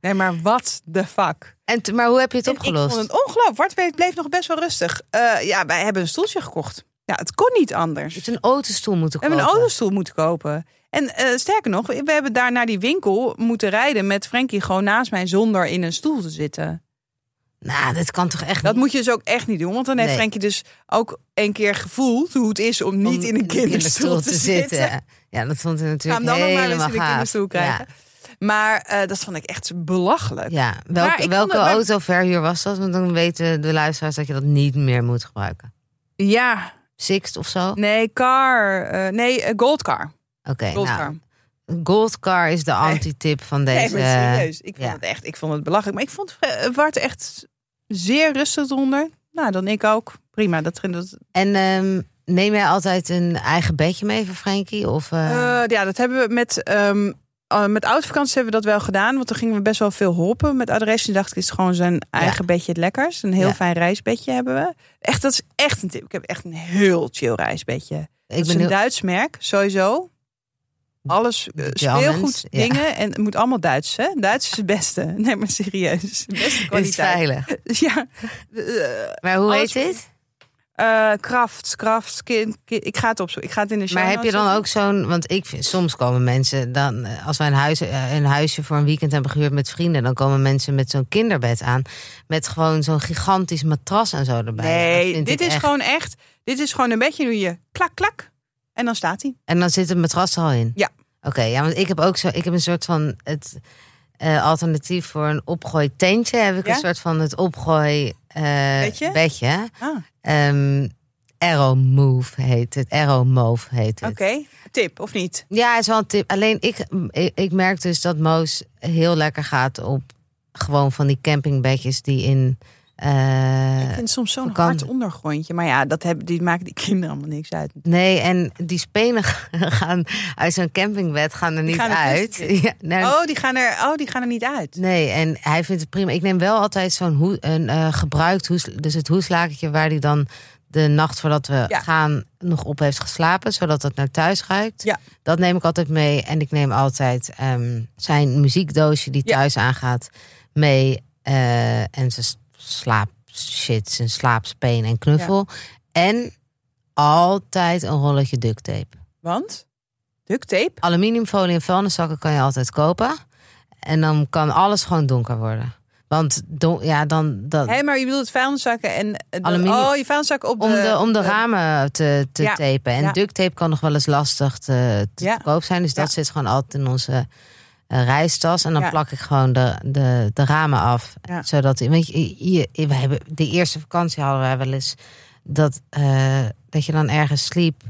Nee, maar wat de fuck? En maar hoe heb je het En opgelost? Ik vond het ongelooflijk. Wart bleef, bleef nog best wel rustig. Eh, ja, wij hebben een stoeltje gekocht. Ja, het kon niet anders. Je hebt een autostoel moeten We hebben kopen. een autostoel moeten kopen. En eh, sterker nog, we hebben daar naar die winkel moeten rijden met Frankie gewoon naast mij zonder in een stoel te zitten. Nou, dat kan toch echt Dat niet? moet je dus ook echt niet doen. Want dan heeft Nee. Frankie dus ook een keer gevoeld hoe het is om niet Om in een kinderstoel te, zitten. Ja, dat vond ik Ga natuurlijk hem dan nog maar eens helemaal in de gaaf. kinderstoel krijgen. Maar eh, dat vond ik echt belachelijk. Ja, welke, welke autoverhuur was dat? Want dan weten de luisteraars dat je dat niet meer moet gebruiken. Ja, Sixt of zo? Oké, nee, car. eh, nee, eh, Goldcar. Goldcar. nou, Goldcar is de anti-tip van deze. nee, maar serieus. Ik vond ja. het echt, ik vond het belachelijk. Maar ik vond eh, Wart echt zeer rustig eronder. Nou, dan ik ook. Prima. Dat, dat, En ehm, neem jij altijd een eigen bedje mee voor Frankie? Of, eh, Eh, ja, dat hebben we met, ehm eh, met oudvakantie hebben we dat wel gedaan. Want dan gingen we best wel veel hoppen met adres. En dacht ik, is gewoon zijn eigen bedje het lekkers. Een heel Ja. fijn reisbedje hebben we. Echt, dat is echt een tip. Ik heb echt een heel chill reisbedje. ik dat is ben een heel, Duits merk, sowieso. Alles, eh, speelgoed, ja. dingen. En het moet allemaal Duits, hè? Duits is het beste. Nee, maar serieus. De beste is kwaliteit. veilig. Ja. Maar hoe heet dit? eh, kraft, kraft. Kind, kind- ik ga het opzoeken. Ik ga het in de show Maar heb je dan ook zo'n... Want ik vind, soms komen mensen dan... eh, Als wij een, huis, een huisje voor een weekend hebben gehuurd met vrienden... dan komen mensen met zo'n kinderbed aan. Met gewoon zo'n gigantisch matras en zo erbij. Nee, dit is echt- gewoon echt. Dit is gewoon een beetje hoe je klak, klak. En dan staat hij. En dan zit het matras er al in? Ja. Oké, ja, want ik heb ook zo, ik heb een soort van het eh, alternatief voor een opgooi tentje. Heb ik Ja? een soort van het opgooi eh, Bedje? bedje. Ah, Ehm Arrow Move heet het. Arrow Move heet het. oké. Tip, of niet? Ja, is wel een tip. Alleen ik, ik, ik merk dus dat Moos heel lekker gaat op gewoon van die campingbedjes die in. Eh, ik vind het soms zo'n hard ondergrondje. Maar ja, dat hebben, die maken die kinderen allemaal niks uit. nee, en die spenen gaan uit zo'n campingbed gaan er niet gaan er uit. Ja, nou, Oh, die gaan er, oh, die gaan er niet uit. Nee, en hij vindt het prima. Ik neem wel altijd zo'n hoe, een eh, gebruikt hoes, dus het hoeslakentje waar hij dan de nacht voordat we Ja. gaan nog op heeft geslapen, zodat het naar thuis ruikt. Ja. Dat neem ik altijd mee. En ik neem altijd ehm, zijn muziekdoosje die Ja. thuis aangaat mee. eh, en zijn slaapshit, zijn slaapspeen en knuffel. En altijd een rolletje duct tape. Want? Duct tape? Aluminiumfolie en vuilniszakken kan je altijd kopen. En dan kan alles gewoon donker worden. Want don, ja, dan, dat, Hé, maar je bedoelt vuilniszakken en... eh, de- Aluminium- Oh, je vuilniszakken op de... om, de, om de ramen te, te Ja, tapen. En ja. duct tape kan nog wel eens lastig te, te koop zijn. Dus dat zit gewoon altijd in onze reistas. En dan Ja. plak ik gewoon de, de, de ramen af. Ja. Zodat, weet je, je, we hebben, de eerste vakantie hadden wij wel eens... Dat, eh, dat je dan ergens sliep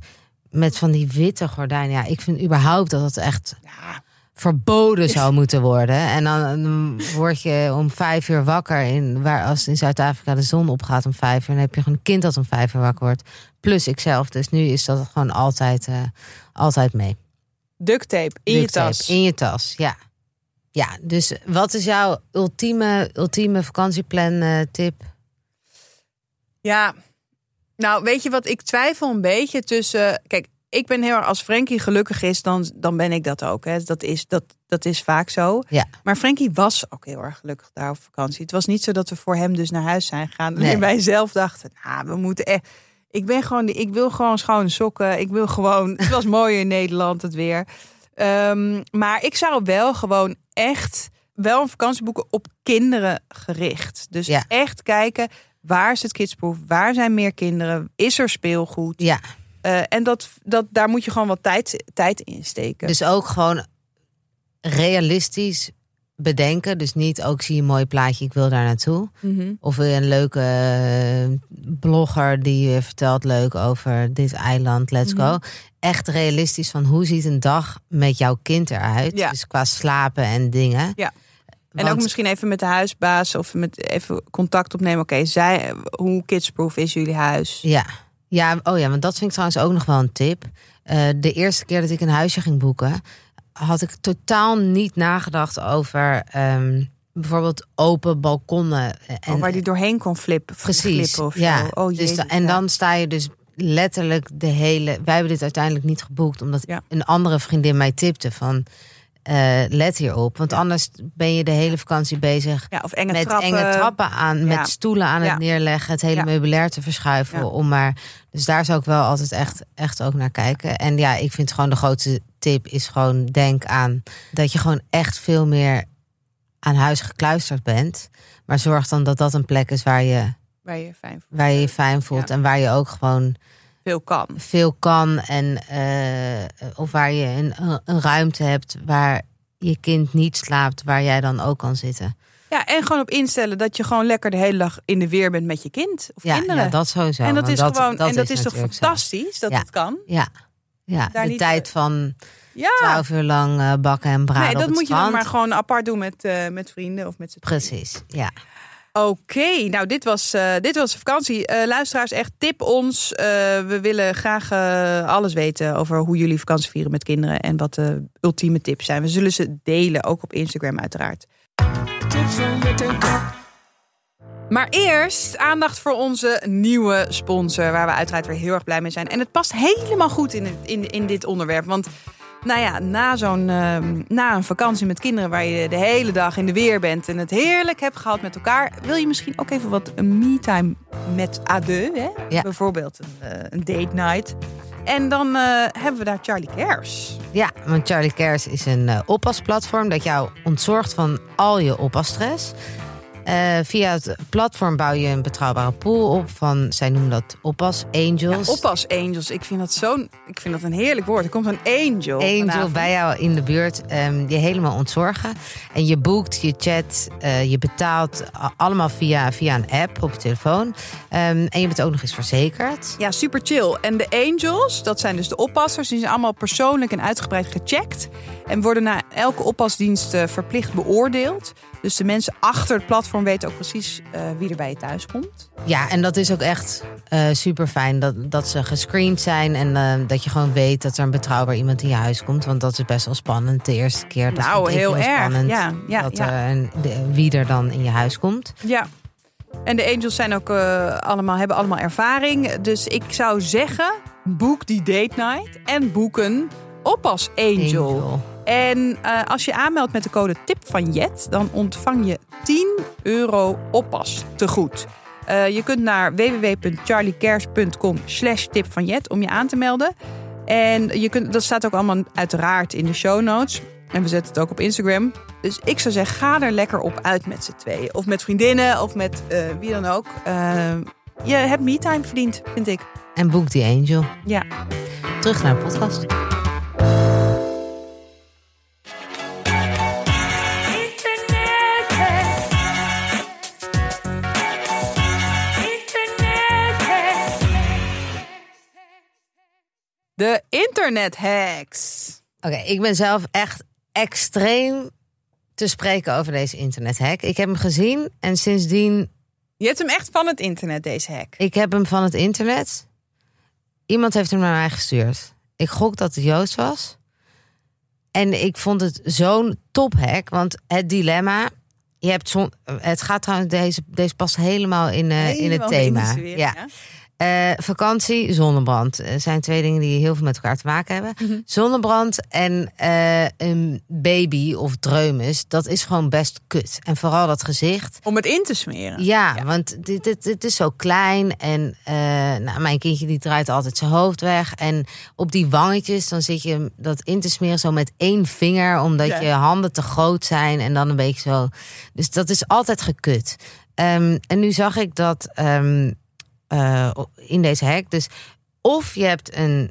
met van die witte gordijnen. Ja, ik vind überhaupt dat het echt Ja, verboden zou moeten worden. En dan, dan word je om vijf uur wakker. In, waar, als in Zuid-Afrika de zon opgaat om vijf uur... dan heb je gewoon een kind dat om vijf uur wakker wordt. Plus ikzelf. Dus nu is dat gewoon altijd, eh, altijd mee. Duct tape in je Duct tape tas. In je tas, ja. Ja, dus wat is jouw ultieme, ultieme vakantieplan eh, tip? Ja, nou weet je wat, ik twijfel een beetje tussen... Kijk, ik ben heel erg, als Frankie gelukkig is, dan, dan ben ik dat ook. Hè. Dat, is, dat, dat is vaak zo. Ja. Maar Frankie was ook heel erg gelukkig daar op vakantie. Het was niet zo dat we voor hem dus naar huis zijn gegaan. Nee. En wij zelf dachten, nou, we moeten echt... Ik ben gewoon, ik wil gewoon schone sokken. Ik wil gewoon, het was mooi in Nederland het weer. Ehm, maar ik zou wel gewoon echt wel een vakantie boeken op kinderen gericht. Dus Ja. echt kijken, waar is het kidsproof? Waar zijn meer kinderen? Is er speelgoed? Ja, Eh, en dat, dat, daar moet je gewoon wat tijd, tijd in steken. dus ook gewoon realistisch bedenken. Dus niet ook zie je een mooi plaatje, ik wil daar naartoe. Mhm. Of wil je een leuke eh, blogger die je vertelt leuk over dit eiland, let's Mhm. go. Echt realistisch van hoe ziet een dag met jouw kind eruit. Ja. Dus qua slapen en dingen. Ja. En Want- ook misschien even met de huisbaas of met even contact opnemen. Oké, zij, hoe kidsproof is jullie huis? Ja. ja, oh ja, want dat vind ik trouwens ook nog wel een tip. Eh, de eerste keer dat ik een huisje ging boeken, had ik totaal niet nagedacht over ehm, bijvoorbeeld open balkonnen. En, of waar die doorheen kon flippen. Precies. Of ja. zo. Oh, dus jezus, en ja. dan sta je dus letterlijk de hele. Wij hebben dit uiteindelijk niet geboekt, omdat Ja. een andere vriendin mij tipte van. eh, let hierop, want anders ben je de hele vakantie bezig Ja, of enge met trappen. enge trappen aan, met stoelen aan het neerleggen, het hele meubilair te verschuiven. Om maar, dus daar zou ik wel altijd echt, echt ook naar kijken. En ja, ik vind gewoon de grootste tip is gewoon denk aan dat je gewoon echt veel meer aan huis gekluisterd bent. Maar zorg dan dat dat een plek is waar je Waar je fijn voelt. waar je je fijn voelt Ja. en waar je ook gewoon veel kan. veel kan en eh, of waar je een, een ruimte hebt waar je kind niet slaapt, waar jij dan ook kan zitten. Ja, en gewoon op instellen dat je gewoon lekker de hele dag in de weer bent met je kind of Ja, kinderen. ja dat sowieso. en dat is gewoon, en dat is, toch zo. fantastisch dat Ja. het kan? Ja, ja Daar de niet- tijd van Ja. twaalf uur lang eh, bakken en braden Nee, op dat het moet je dan strand. maar gewoon apart doen met, eh, met vrienden of met z'n tweeën. Precies, ja. Oké, nou dit was, eh, dit was de vakantie. Eh, luisteraars, echt tip ons. Eh, we willen graag eh, alles weten over hoe jullie vakantie vieren met kinderen. En wat de ultieme tips zijn. We zullen ze delen, ook op Instagram uiteraard. Maar eerst aandacht voor onze nieuwe sponsor. Waar we uiteraard weer heel erg blij mee zijn. En het past helemaal goed in, het, in, in dit onderwerp. Want nou ja, na, zo'n, ehm, na een vakantie met kinderen waar je de hele dag in de weer bent en het heerlijk hebt gehad met elkaar, wil je misschien ook even wat me-time met Ade. Hè? Ja. Bijvoorbeeld een, eh, een date night. En dan eh, hebben we daar Charlie Cares. Ja, want Charlie Cares is een eh, oppasplatform dat jou ontzorgt van al je oppasstress. Eh, via het platform bouw je een betrouwbare pool op van, zij noemen dat oppas angels. Ja, oppas angels. Ik vind dat zo'n, ik vind dat een heerlijk woord. Er komt een angel. Angel vanavond. bij jou in de buurt, ehm, je helemaal ontzorgen. En je boekt, je chat, eh, je betaalt allemaal via, via een app op je telefoon. Ehm, en je bent ook nog eens verzekerd. Ja, super chill. En de angels, dat zijn dus de oppassers, die zijn allemaal persoonlijk en uitgebreid gecheckt. En worden na elke oppasdienst eh, verplicht beoordeeld. Dus de mensen achter het platform weten ook precies eh, wie er bij je thuis komt. Ja, en dat is ook echt super fijn dat, dat ze gescreend zijn. En eh, dat je gewoon weet dat er een betrouwbaar iemand in je huis komt. Want dat is best wel spannend. De eerste keer. Dat Nou, heel erg. spannend. Ja, ja, dat ja. de- wie er dan in je huis komt. Ja. En de angels zijn ook eh, allemaal, hebben allemaal ervaring. Dus ik zou zeggen, boek die date night en boek een oppas angel. Angel. En eh, als je aanmeldt met de code tip van Jet, dan ontvang je 10 euro oppas te goed. Eh, je kunt naar www.charliecares.com slash tip van Jet om je aan te melden. En je kunt, dat staat ook allemaal uiteraard in de show notes. En we zetten het ook op Instagram. Dus ik zou zeggen, ga er lekker op uit met z'n tweeën. Of met vriendinnen, of met eh, wie dan ook. Je hebt me-time verdiend, vind ik. En boek die angel. Ja. Terug naar de podcast. De internet hacks. Oké, ik ben zelf echt extreem te spreken over deze internethack. Ik heb hem gezien en sindsdien, Je hebt hem echt van het internet, deze hack. ik heb hem van het internet. Iemand heeft hem naar mij gestuurd. Ik gok dat het Joost was. En ik vond het zo'n tophack, want het dilemma. Je hebt zon, het gaat trouwens, deze, deze past helemaal in, in het Helemaal thema. in de sfeer, ja. Eh, vakantie, zonnebrand. Eh, zijn twee dingen die heel veel met elkaar te maken hebben. Mhm. Zonnebrand en eh, een baby of dreumes, dat is gewoon best kut. En vooral dat gezicht. Om het in te smeren. Ja, want dit, dit, dit is zo klein. En nou, mijn kindje die draait altijd zijn hoofd weg. En op die wangetjes, dan zit je dat in te smeren zo met één vinger. Omdat Ja. je handen te groot zijn. En dan een beetje zo. Dus dat is altijd gekut. Ehm, en nu zag ik dat ehm, eh, in deze hack. Dus of je hebt een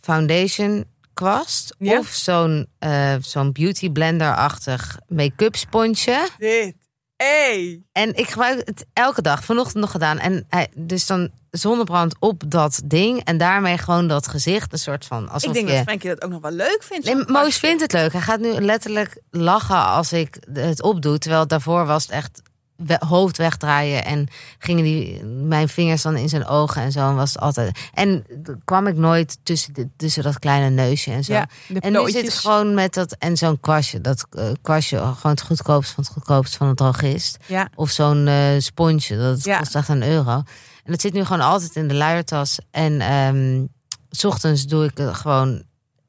foundation kwast. Ja. Of zo'n eh, zo'n beauty blender-achtig make-up sponsje. Dit. Hey. En ik gebruik het elke dag, vanochtend nog gedaan. En hij, dus dan zonnebrand op dat ding. En daarmee gewoon dat gezicht. Een soort van. Alsof Ik denk je... dat Frankie dat ook nog wel leuk vindt. Nee, Moos vindt het leuk. Hij gaat nu letterlijk lachen als ik het opdoe. Terwijl daarvoor was het echt hoofd wegdraaien. En gingen die, mijn vingers dan in zijn ogen en zo. En was het altijd. En kwam ik nooit tussen, de- tussen dat kleine neusje en zo. Ja, En nu zit ik gewoon met dat en zo'n kwastje. Dat eh, kwastje, gewoon het goedkoopst van het goedkoopst van het drogist. Ja. Of zo'n eh sponsje, dat Ja. kost echt een euro. En dat zit nu gewoon altijd in de luiertas. En s ochtends doe ik het gewoon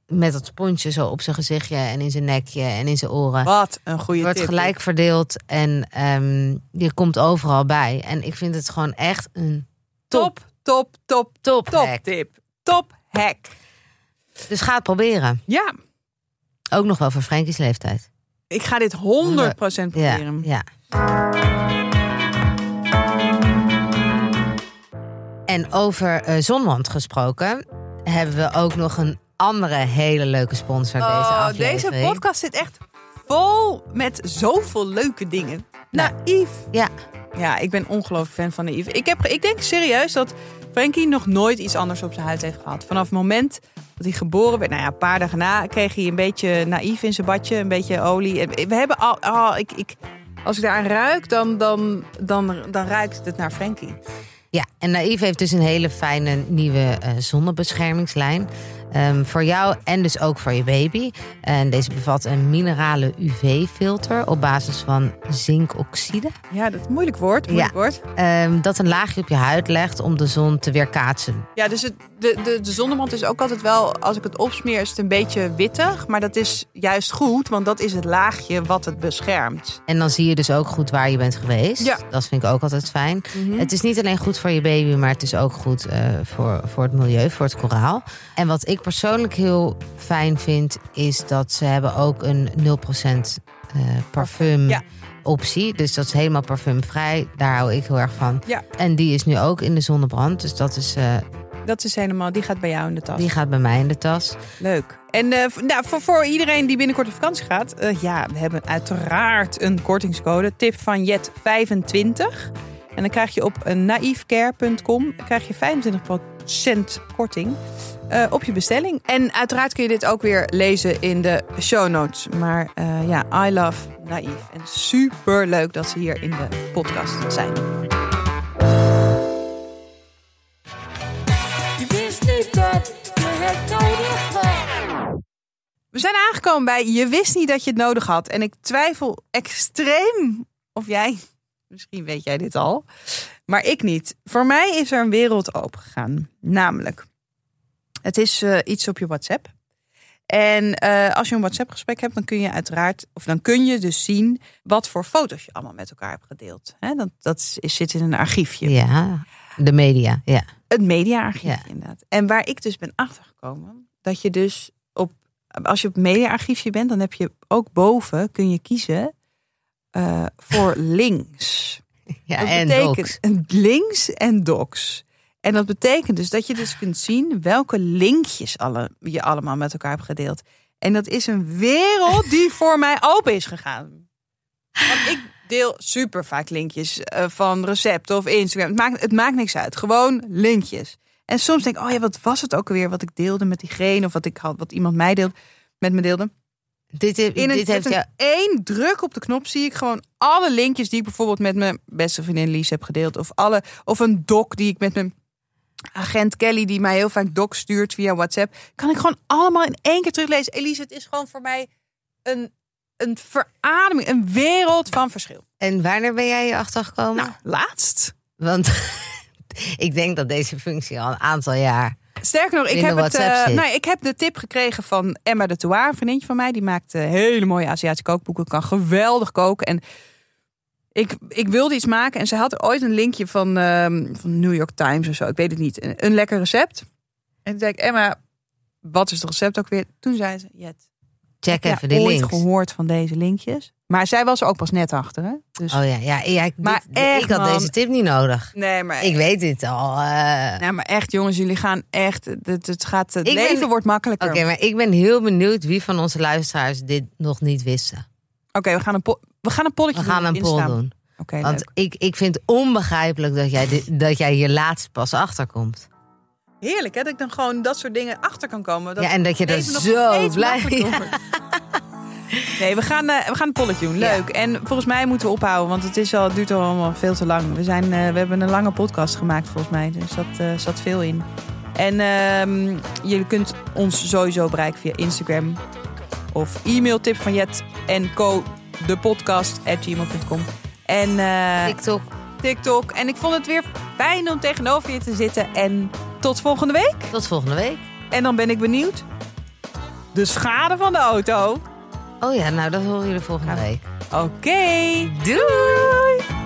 met dat sponsje zo op zijn gezichtje en in zijn nekje en in zijn oren. Wat een goede wordt tip. gelijk verdeeld en ehm, je komt overal bij. En ik vind het gewoon echt een Top, top, top, top, top hack. tip. Top hack. Dus ga het proberen. Ja, Ook nog wel voor Frankie's leeftijd. ik ga dit 100% Ja, proberen. ja. En over eh zonwand gesproken, hebben we ook nog een andere hele leuke sponsor deze Oh, aflevering. deze podcast zit echt vol met zoveel leuke dingen. Nou. Naïef. Ja, Ja, ik ben ongelooflijk fan van Naïef. Ik, heb, ik denk serieus dat Frankie nog nooit iets anders op zijn huid heeft gehad. Vanaf het moment dat hij geboren werd, nou ja, een paar dagen na, kreeg hij een beetje Naïef in zijn badje, een beetje olie. We hebben al, oh, ik, ik, als ik daaraan ruik, dan, dan, dan, dan ruikt het naar Frankie. Ja, en Naïef heeft dus een hele fijne nieuwe eh, zonnebeschermingslijn. Ehm, voor jou en dus ook voor je baby. En deze bevat een minerale UV-filter op basis van zinkoxide. Ja, dat is een moeilijk woord. Moeilijk woord. Ehm, dat een laagje op je huid legt om de zon te weerkaatsen. Ja, dus het, de, de, de zonneband is ook altijd wel, als ik het opsmeer, is het een beetje wittig. Maar dat is juist goed, want dat is het laagje wat het beschermt. En dan zie je dus ook goed waar je bent geweest. Ja. Dat vind ik ook altijd fijn. Mhm. Het is niet alleen goed voor je baby, maar het is ook goed eh, voor, voor het milieu, voor het koraal. En wat ik persoonlijk heel fijn vind, is dat ze hebben ook een 0% eh, parfum Ja. optie. Dus dat is helemaal parfumvrij. Daar hou ik heel erg van. Ja. En die is nu ook in de zonnebrand. Dus dat is, eh, Dat is helemaal, die gaat bij jou in de tas. die gaat bij mij in de tas. Leuk. En eh, nou, voor, voor iedereen die binnenkort op vakantie gaat, ja, we hebben uiteraard een kortingscode. Tip van Jet25. En dan krijg je op uh, naïefcare.com krijg je 25% korting eh, op je bestelling. En uiteraard kun je dit ook weer lezen in de show notes. Maar eh, ja, I love Naïef. En super leuk dat ze hier in de podcast zijn. Je wist niet dat je het nodig had. We zijn aangekomen bij je wist niet dat je het nodig had. En ik twijfel extreem of jij, misschien weet jij dit al, maar ik niet. Voor mij is er een wereld opengegaan. Namelijk, het is eh, iets op je WhatsApp. En eh, als je een WhatsApp gesprek hebt, dan kun je uiteraard, of dan kun je dus zien wat voor foto's je allemaal met elkaar hebt gedeeld. Hè, dat, dat is, zit in een archiefje. Ja, de media. Ja. Het mediaarchief Ja. inderdaad. En waar ik dus ben achtergekomen, dat je dus op, als je op het mediaarchiefje bent, dan heb je ook boven, kun je kiezen eh, voor links. ja dat en betekent docs. links en docs. En dat betekent dus dat je dus kunt zien welke linkjes alle, je allemaal met elkaar hebt gedeeld. En dat is een wereld die voor mij open is gegaan. Want ik deel super vaak linkjes eh, van recepten of Instagram. Het maakt, het maakt niks uit. Gewoon linkjes. En soms denk ik, oh ja, wat was het ook alweer wat ik deelde met diegene of wat ik had, wat iemand mij deelde, met me deelde. Dit, heeft- In een, dit heeft een één druk op de knop zie ik gewoon alle linkjes die ik bijvoorbeeld met mijn beste vriendin Lies heb gedeeld. Of, alle, of een doc die ik met mijn agent Kelly, die mij heel vaak docs stuurt via WhatsApp. Kan ik gewoon allemaal in één keer teruglezen. Elise, het is gewoon voor mij een, een verademing, een wereld van verschil. En wanneer ben jij je achtergekomen? Nou, laatst. Want ik denk dat deze functie al een aantal jaar... Sterker nog, ik heb, het, eh, nou, ik heb de tip gekregen van Emma de Touar, een vriendinnetje van mij. Die maakt eh, hele mooie Aziatische kookboeken, kan geweldig koken. En ik, ik wilde iets maken en ze had ooit een linkje van, ehm van New York Times of zo, ik weet het niet. Een, een lekker recept. En toen zei ik, Emma, wat is het recept ook weer? Toen zei ze, Jet, Check ja, even die ooit links. gehoord van deze linkjes. Maar zij was er ook pas net achter, hè? Dus, Oh ja, ja, ja ik, Maar dit- echt, ik had man. deze tip niet nodig. nee, maar Ik weet dit al. eh. Nee, maar echt, jongens, jullie gaan echt. Het, het, gaat, het Ik ben- leven wordt makkelijker. Oké, maar ik ben heel benieuwd wie van onze luisteraars dit nog niet wisten. Oké, we gaan een po- we gaan een polletje We gaan doen een poll doen. Oké, Want leuk. ik, ik vind het onbegrijpelijk dat jij, dit, dat jij hier laatst pas achterkomt. Heerlijk, hè? Dat ik dan gewoon dat soort dingen achter kan komen. Dat ja, en dat je er zo blij wordt. Nee, we gaan, eh, we gaan een polletje doen. Leuk. En volgens mij moeten we ophouden, want het, is al, het duurt al allemaal veel te lang. We, zijn, eh, we hebben een lange podcast gemaakt volgens mij. Dus dat eh, zat veel in. En ehm, je kunt ons sowieso bereiken via Instagram. Of e-mail tip van Jet en co de podcast at gmail.com. En TikTok. TikTok. En ik vond het weer fijn om tegenover je te zitten. En tot volgende week. Tot volgende week. En dan ben ik benieuwd. De schade van de auto. Oh ja, nou dat horen jullie volgende week. Oké, doei.